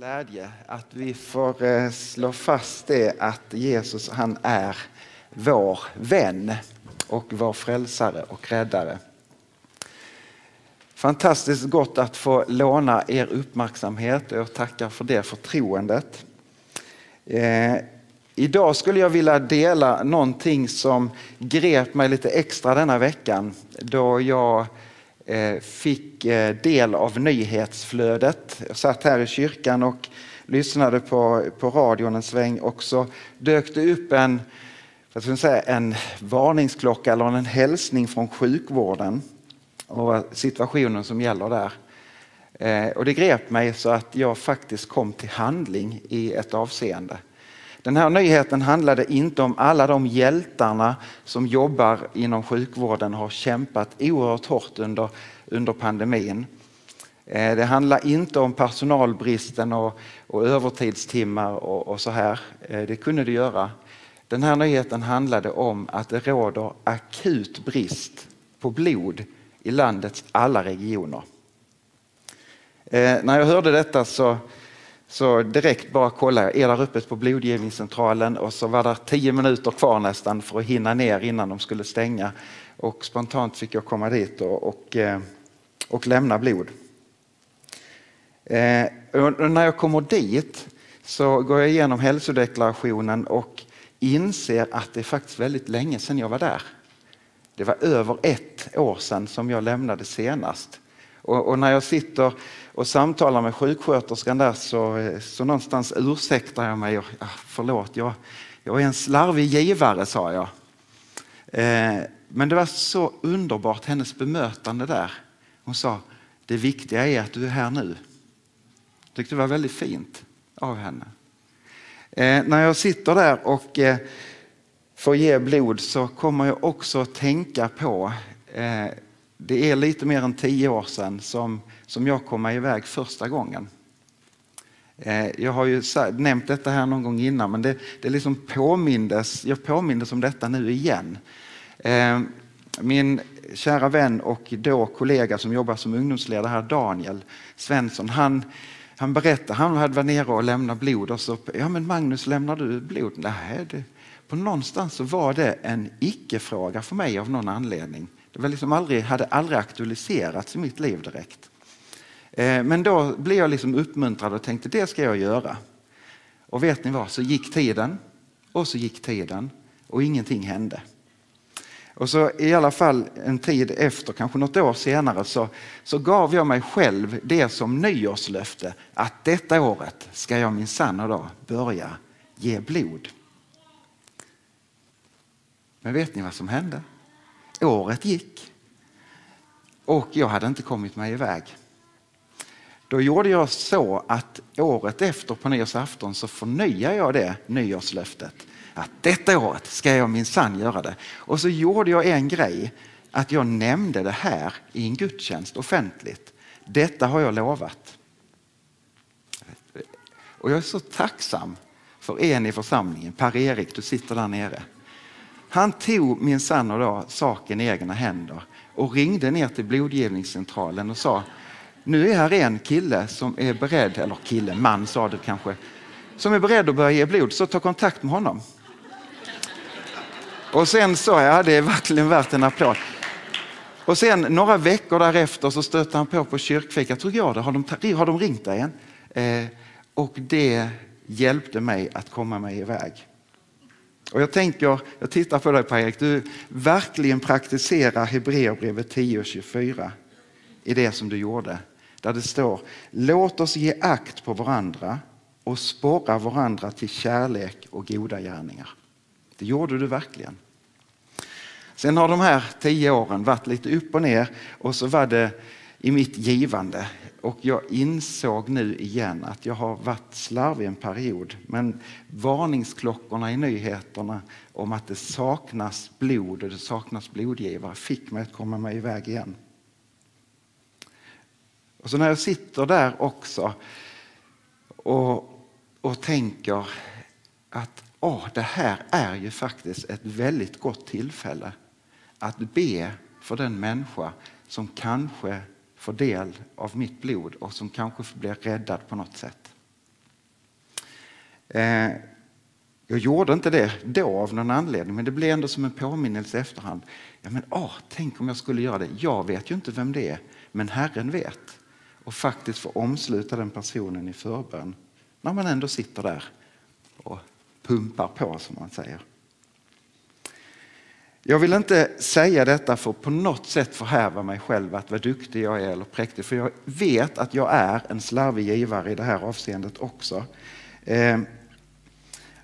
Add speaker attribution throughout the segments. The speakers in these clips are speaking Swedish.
Speaker 1: Glädje att vi får eh, slå fast det att Jesus han är vår vän och vår frälsare och räddare. Fantastiskt gott att få låna er uppmärksamhet och jag tackar för det förtroendet. Eh, idag skulle jag vilja dela någonting som grep mig lite extra denna veckan då jag eh, Eh, fick eh, del av nyhetsflödet. Jag satt här i kyrkan och lyssnade på, på radion en sväng och så dök det upp en, vad ska säga, en varningsklocka eller en hälsning från sjukvården och situationen som gäller där. Eh, och det grep mig så att jag faktiskt kom till handling i ett avseende. Den här nyheten handlade inte om alla de hjältarna som jobbar inom sjukvården och har kämpat oerhört hårt under, under pandemin. Eh, det handlar inte om personalbristen och, och övertidstimmar och, och, så här. Eh, det kunde det göra. Den här nyheten handlade om att det råder akut brist på blod i landets alla regioner. Eh, när jag hörde detta så, så direkt bara kollade jag, är där öppet på blodgivningscentralen och så var det tio minuter kvar nästan för att hinna ner innan de skulle stänga. Och spontant fick jag komma dit och, och, och lämna blod. Eh, och när jag kommer dit så går jag igenom hälsodeklarationen och inser att det är faktiskt väldigt länge sedan jag var där. Det var över ett år sedan som jag lämnade senast. Och, och när jag sitter och samtalar med sjuksköterskan där så, så någonstans ursäktar jag mig. Och, ja, förlåt, jag, jag är en slarvig givare, sa jag. Eh, men det var så underbart, hennes bemötande där. Hon sa, det viktiga är att du är här nu. Jag tyckte det var väldigt fint av henne. Eh, när jag sitter där och eh, får ge blod så kommer jag också att tänka på, eh, det är lite mer än tio år sedan som, som jag kom iväg första gången. Eh, jag har ju nämnt detta här någon gång innan men det, det liksom påmindes, jag påmindes om detta nu igen. Eh, min kära vän och då kollega som jobbar som ungdomsledare här, Daniel Svensson, han, han berättade, han hade varit nere och lämnat blod och så, ja men Magnus lämnar du blod? Nej, det, på någonstans så var det en icke-fråga för mig av någon anledning. Det var liksom aldrig, hade aldrig aktualiserats i mitt liv direkt. Eh, men då blev jag liksom uppmuntrad och tänkte det ska jag göra. Och vet ni vad, så gick tiden och så gick tiden och ingenting hände. Och så i alla fall en tid efter, kanske något år senare, så, så gav jag mig själv det som nyårslöfte att detta året ska jag minsann börja ge blod. Men vet ni vad som hände? Året gick och jag hade inte kommit mig iväg. Då gjorde jag så att året efter på nyårsafton så förnyade jag det nyårslöftet. Att detta året ska jag minsann göra det. Och så gjorde jag en grej, att jag nämnde det här i en gudstjänst offentligt. Detta har jag lovat. Och jag är så tacksam för en i församlingen, Per-Erik, du sitter där nere. Han tog minsann och då saken i egna händer och ringde ner till blodgivningscentralen och sa nu är här en kille som är beredd, eller kille, man sa du kanske, som är beredd att börja ge blod, så ta kontakt med honom. Och sen sa jag, det är verkligen värt en applåd. Och sen några veckor därefter så stötte han på på kyrkfika, tror jag det, har de, har de ringt dig än? Eh, och det hjälpte mig att komma mig iväg. Och jag tänker, jag tittar på dig Per-Erik, du verkligen praktiserar Hebreerbrevet 10.24 i det som du gjorde. Där det står, låt oss ge akt på varandra och sporra varandra till kärlek och goda gärningar. Det gjorde du verkligen. Sen har de här tio åren varit lite upp och ner och så var det i mitt givande. Och jag insåg nu igen att jag har varit slarvig en period. Men varningsklockorna i nyheterna om att det saknas blod och det saknas blodgivare fick mig att komma mig iväg igen. Och så när jag sitter där också och, och tänker att åh, det här är ju faktiskt ett väldigt gott tillfälle att be för den människa som kanske får del av mitt blod och som kanske blir räddad på något sätt. Eh, jag gjorde inte det då av någon anledning, men det blev ändå som en påminnelse i efterhand. Ja, men, åh, tänk om jag skulle göra det. Jag vet ju inte vem det är, men Herren vet. Och faktiskt få omsluta den personen i förbön när man ändå sitter där och pumpar på, som man säger. Jag vill inte säga detta för att på något sätt förhäva mig själv att vad duktig jag är eller präktig. För jag vet att jag är en slarvig givare i det här avseendet också. Ehm,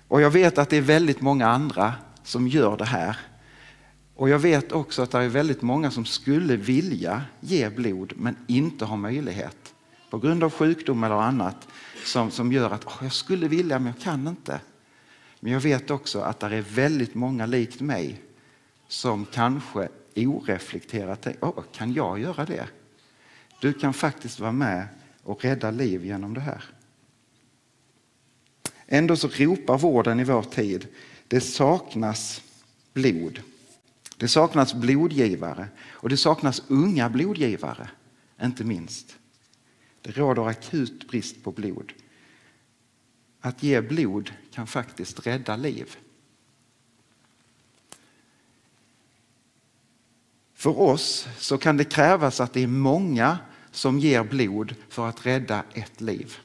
Speaker 1: och jag vet att det är väldigt många andra som gör det här. Och jag vet också att det är väldigt många som skulle vilja ge blod men inte har möjlighet. På grund av sjukdom eller annat som, som gör att oh, jag skulle vilja men jag kan inte. Men jag vet också att det är väldigt många likt mig som kanske oreflekterat tänker, kan jag göra det? Du kan faktiskt vara med och rädda liv genom det här. Ändå så ropar vården i vår tid, det saknas blod. Det saknas blodgivare och det saknas unga blodgivare, inte minst. Det råder akut brist på blod. Att ge blod kan faktiskt rädda liv. För oss så kan det krävas att det är många som ger blod för att rädda ett liv.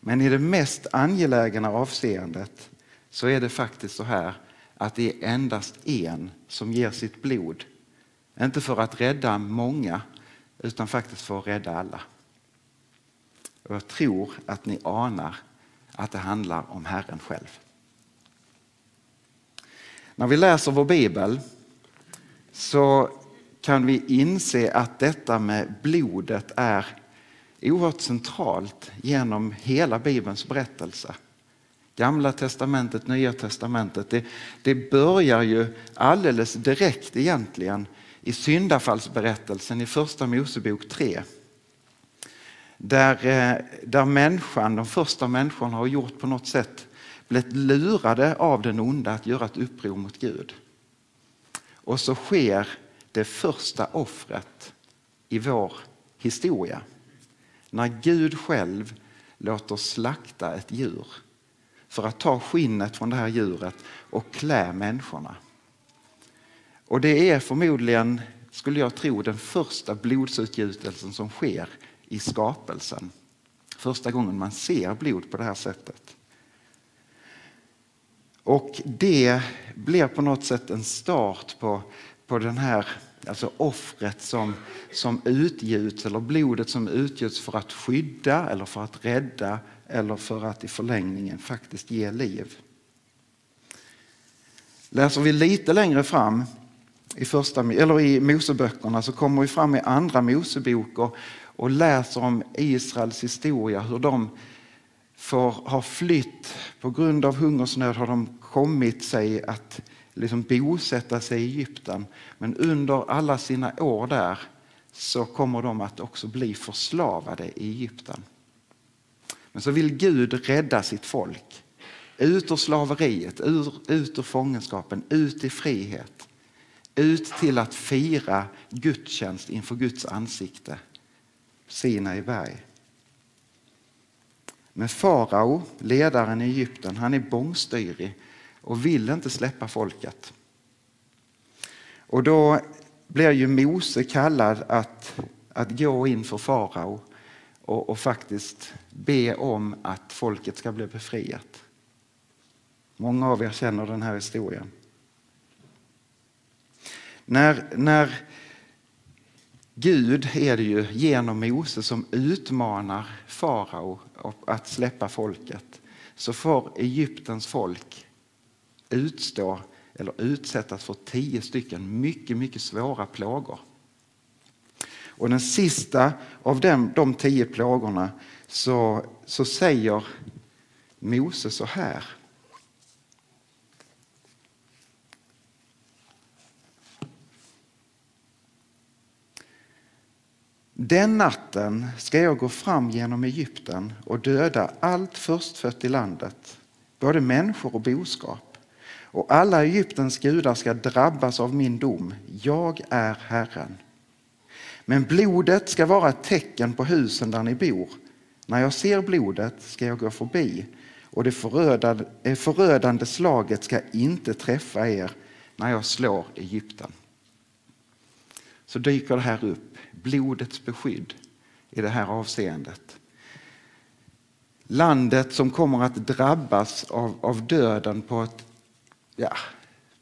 Speaker 1: Men i det mest angelägna avseendet så är det faktiskt så här att det är endast en som ger sitt blod. Inte för att rädda många utan faktiskt för att rädda alla. Och jag tror att ni anar att det handlar om Herren själv. När vi läser vår bibel så kan vi inse att detta med blodet är oerhört centralt genom hela Bibelns berättelse. Gamla testamentet, Nya testamentet. Det, det börjar ju alldeles direkt egentligen i syndafallsberättelsen i Första Mosebok 3. Där, eh, där människan, de första människorna har gjort på något sätt blivit lurade av den onda att göra ett uppror mot Gud. Och så sker det första offret i vår historia. När Gud själv låter slakta ett djur för att ta skinnet från det här djuret och klä människorna. Och det är förmodligen, skulle jag tro, den första blodsutgjutelsen som sker i skapelsen. Första gången man ser blod på det här sättet. Och det blir på något sätt en start på, på den här alltså offret som, som utgjuts eller blodet som utgjuts för att skydda eller för att rädda eller för att i förlängningen faktiskt ge liv. Läser vi lite längre fram i, första, eller i Moseböckerna så kommer vi fram i andra Mosebok och, och läser om Israels historia, hur de för ha flytt på grund av hungersnöd har de kommit sig att liksom bosätta sig i Egypten. Men under alla sina år där så kommer de att också bli förslavade i Egypten. Men så vill Gud rädda sitt folk ut ur slaveriet, ur, ut ur fångenskapen, ut i frihet. Ut till att fira gudstjänst inför Guds ansikte. Sinai berg. Men farao, ledaren i Egypten, han är bångstyrig och vill inte släppa folket. Och då blir ju Mose kallad att, att gå in för farao och, och faktiskt be om att folket ska bli befriat. Många av er känner den här historien. När, när Gud är det ju genom Mose som utmanar farao att släppa folket så får Egyptens folk utstå eller utsättas för tio stycken mycket, mycket svåra plågor. Och den sista av dem, de tio plågorna så, så säger Mose så här. Den natten ska jag gå fram genom Egypten och döda allt förstfött i landet, både människor och boskap. Och alla Egyptens gudar ska drabbas av min dom. Jag är Herren. Men blodet ska vara ett tecken på husen där ni bor. När jag ser blodet ska jag gå förbi och det förödande, förödande slaget ska inte träffa er när jag slår Egypten. Så dyker det här upp, blodets beskydd i det här avseendet. Landet som kommer att drabbas av, av döden på ett ja,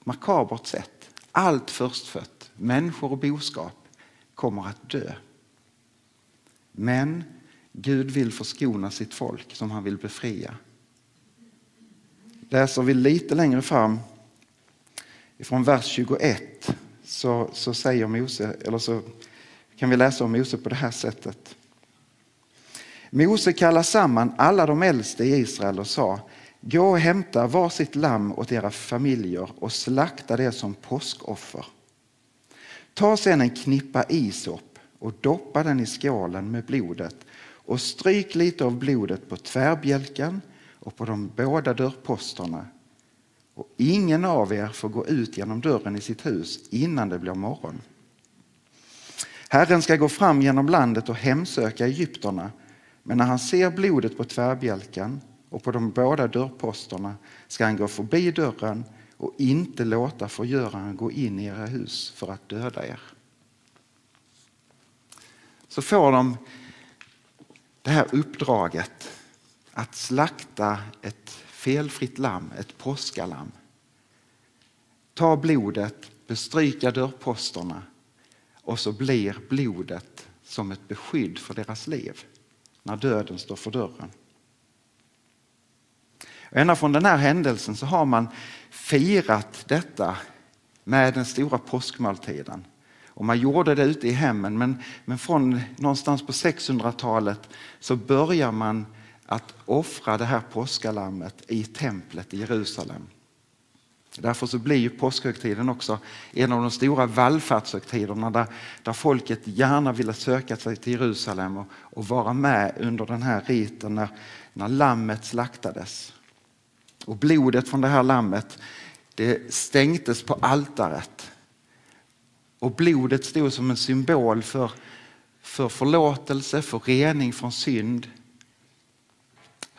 Speaker 1: makabert sätt. Allt förstfött, människor och boskap, kommer att dö. Men Gud vill förskona sitt folk som han vill befria. Läser vi lite längre fram från vers 21 så, så säger Mose, eller så kan vi läsa om Mose på det här sättet. Mose kallade samman alla de äldste i Israel och sa Gå och hämta varsitt lamm åt era familjer och slakta det som påskoffer. Ta sedan en knippa isop och doppa den i skålen med blodet och stryk lite av blodet på tvärbjälken och på de båda dörrposterna. Och ingen av er får gå ut genom dörren i sitt hus innan det blir morgon. Herren ska gå fram genom landet och hemsöka egyptierna men när han ser blodet på tvärbjälken och på de båda dörrposterna ska han gå förbi dörren och inte låta förgöraren gå in i era hus för att döda er. Så får de det här uppdraget att slakta ett felfritt lamm, ett påskalamm. Ta blodet, bestryka dörrposterna och så blir blodet som ett beskydd för deras liv när döden står för dörren. Ända från den här händelsen så har man firat detta med den stora påskmåltiden. Och man gjorde det ute i hemmen men, men från någonstans på 600-talet så börjar man att offra det här påskalammet i templet i Jerusalem. Därför så blir ju påskhögtiden också en av de stora vallfärdshögtiderna där, där folket gärna ville söka sig till Jerusalem och, och vara med under den här riten när, när lammet slaktades. Och blodet från det här lammet det stänktes på altaret. Och blodet stod som en symbol för, för förlåtelse, för rening från synd.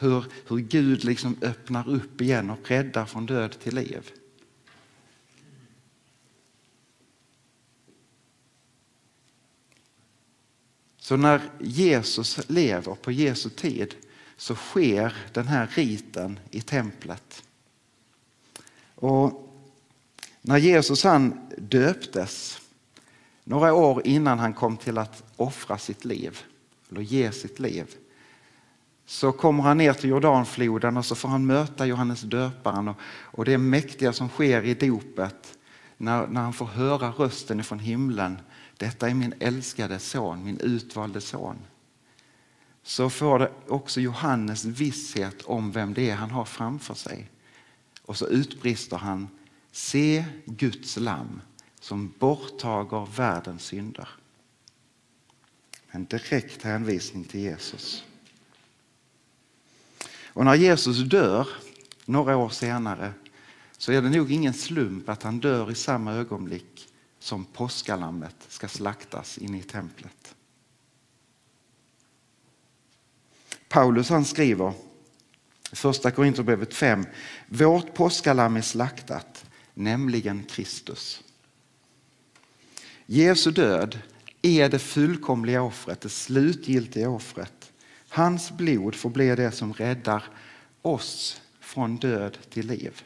Speaker 1: Hur, hur Gud liksom öppnar upp igen och räddar från död till liv. Så när Jesus lever på Jesu tid så sker den här riten i templet. Och när Jesus han döptes, några år innan han kom till att offra sitt liv, eller ge sitt liv, så kommer han ner till Jordanfloden och så får han möta Johannes döparen och, och det mäktiga som sker i dopet när, när han får höra rösten från himlen. Detta är min älskade son, min utvalde son så får det också Johannes visshet om vem det är han har framför sig. Och så utbrister han Se Guds lamm som borttager världens synder. En direkt hänvisning till Jesus. Och när Jesus dör några år senare så är det nog ingen slump att han dör i samma ögonblick som påskalammet ska slaktas inne i templet. Paulus han skriver i första Korinthierbrevet 5. Vårt påskalamm är slaktat, nämligen Kristus. Jesu död är det fullkomliga offret, det slutgiltiga offret. Hans blod får bli det som räddar oss från död till liv.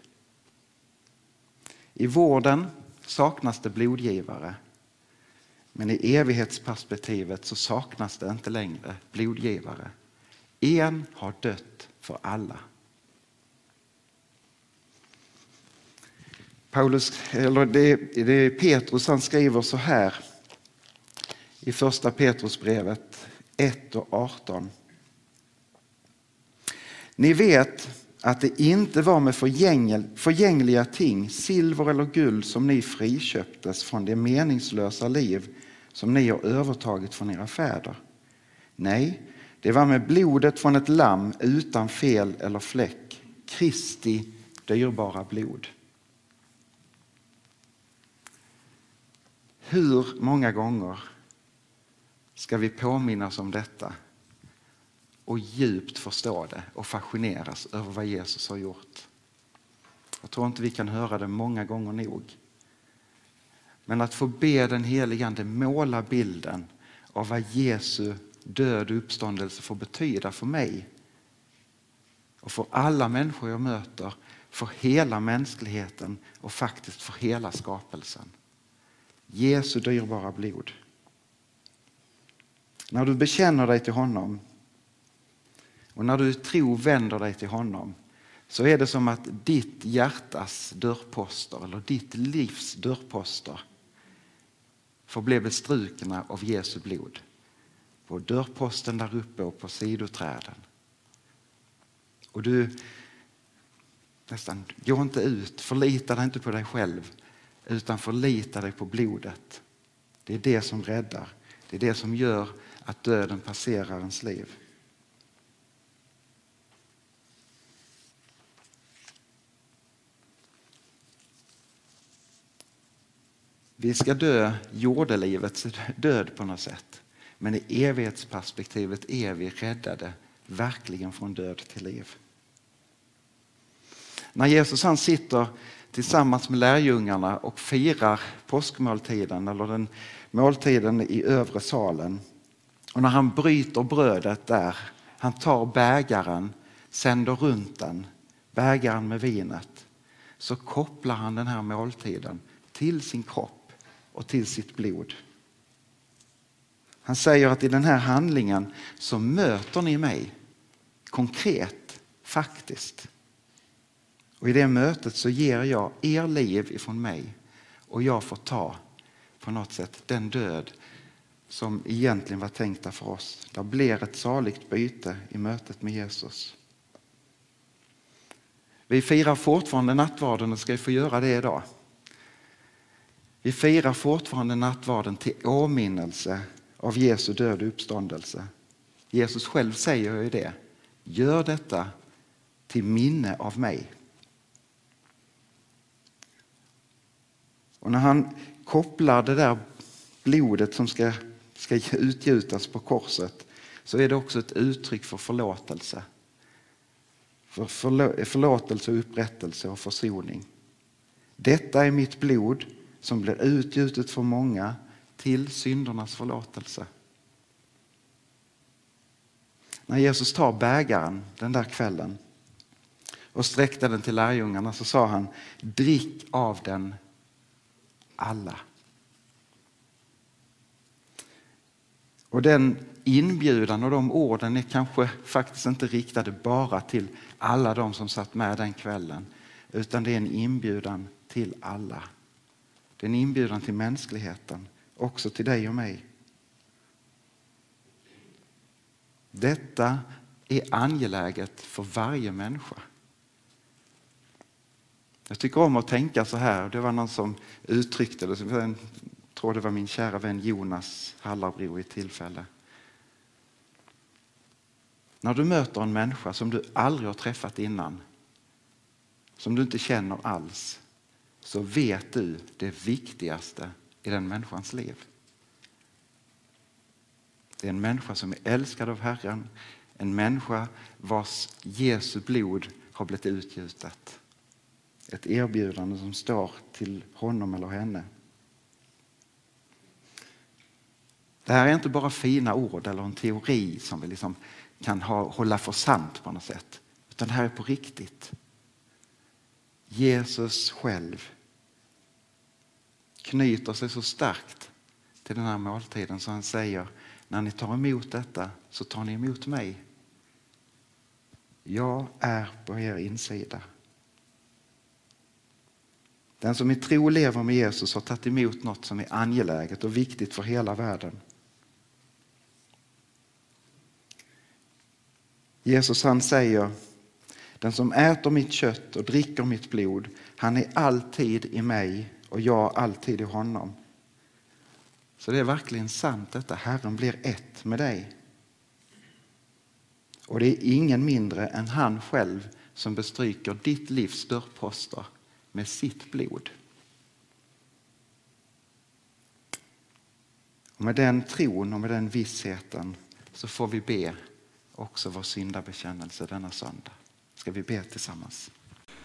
Speaker 1: I vården saknas det blodgivare. Men i evighetsperspektivet så saknas det inte längre blodgivare. En har dött för alla. Paulus, eller det, det Petrus han skriver så här i första Petrusbrevet 1 och 18. Ni vet att det inte var med förgängliga ting, silver eller guld, som ni friköptes från det meningslösa liv som ni har övertagit från era fäder. Nej, det var med blodet från ett lamm utan fel eller fläck, Kristi dyrbara blod. Hur många gånger ska vi påminnas om detta och djupt förstå det och fascineras över vad Jesus har gjort? Jag tror inte vi kan höra det många gånger nog. Men att få be den helige Ande måla bilden av vad Jesu död och uppståndelse får betyda för mig och för alla människor jag möter, för hela mänskligheten och faktiskt för hela skapelsen. Jesu dyrbara blod. När du bekänner dig till honom och när du i tro vänder dig till honom så är det som att ditt hjärtas dörrposter eller ditt livs dörrposter får bli bestrukna av Jesu blod. På dörrposten där uppe och på sidoträden. Och du nästan, gå inte ut, förlita dig inte på dig själv utan förlita dig på blodet. Det är det som räddar. Det är det som gör att döden passerar ens liv. Vi ska dö jordelivets död på något sätt. Men i evighetsperspektivet är vi räddade verkligen från död till liv. När Jesus han sitter tillsammans med lärjungarna och firar påskmåltiden eller den måltiden i övre salen. Och när han bryter brödet där, han tar bägaren, sänder runt den, bägaren med vinet, så kopplar han den här måltiden till sin kropp och till sitt blod. Han säger att i den här handlingen så möter ni mig konkret, faktiskt. Och i det mötet så ger jag er liv ifrån mig och jag får ta på något sätt den död som egentligen var tänkta för oss. Det blir ett saligt byte i mötet med Jesus. Vi firar fortfarande nattvarden och ska få göra det idag. Vi firar fortfarande nattvarden till åminnelse av Jesu död och uppståndelse. Jesus själv säger ju det. Gör detta till minne av mig. Och när han kopplar det där blodet som ska, ska utgjutas på korset så är det också ett uttryck för förlåtelse. För förlåtelse, upprättelse och försoning. Detta är mitt blod som blir utgjutet för många till syndernas förlåtelse. När Jesus tar bägaren den där kvällen och sträckte den till lärjungarna så sa han drick av den alla. Och den inbjudan och de orden är kanske faktiskt inte riktade bara till alla de som satt med den kvällen utan det är en inbjudan till alla. Det är en inbjudan till mänskligheten, också till dig och mig. Detta är angeläget för varje människa. Jag tycker om att tänka så här, det var någon som uttryckte det, jag tror det var min kära vän Jonas Hallarbro i ett tillfälle. När du möter en människa som du aldrig har träffat innan, som du inte känner alls, så vet du det viktigaste i den människans liv. Det är en människa som är älskad av Herren, en människa vars Jesu blod har blivit utgjutet. Ett erbjudande som står till honom eller henne. Det här är inte bara fina ord eller en teori som vi liksom kan ha, hålla för sant på något sätt. Utan det här är på riktigt. Jesus själv knyter sig så starkt till den här måltiden så han säger när ni tar emot detta så tar ni emot mig. Jag är på er insida. Den som i tro lever med Jesus har tagit emot något som är angeläget och viktigt för hela världen. Jesus han säger den som äter mitt kött och dricker mitt blod, han är alltid i mig och jag alltid i honom. Så det är verkligen sant detta, Herren blir ett med dig. Och det är ingen mindre än han själv som bestryker ditt livs dörrposter med sitt blod. Och med den tron och med den vissheten så får vi be också vår syndabekännelse denna söndag. Ska vi be tillsammans?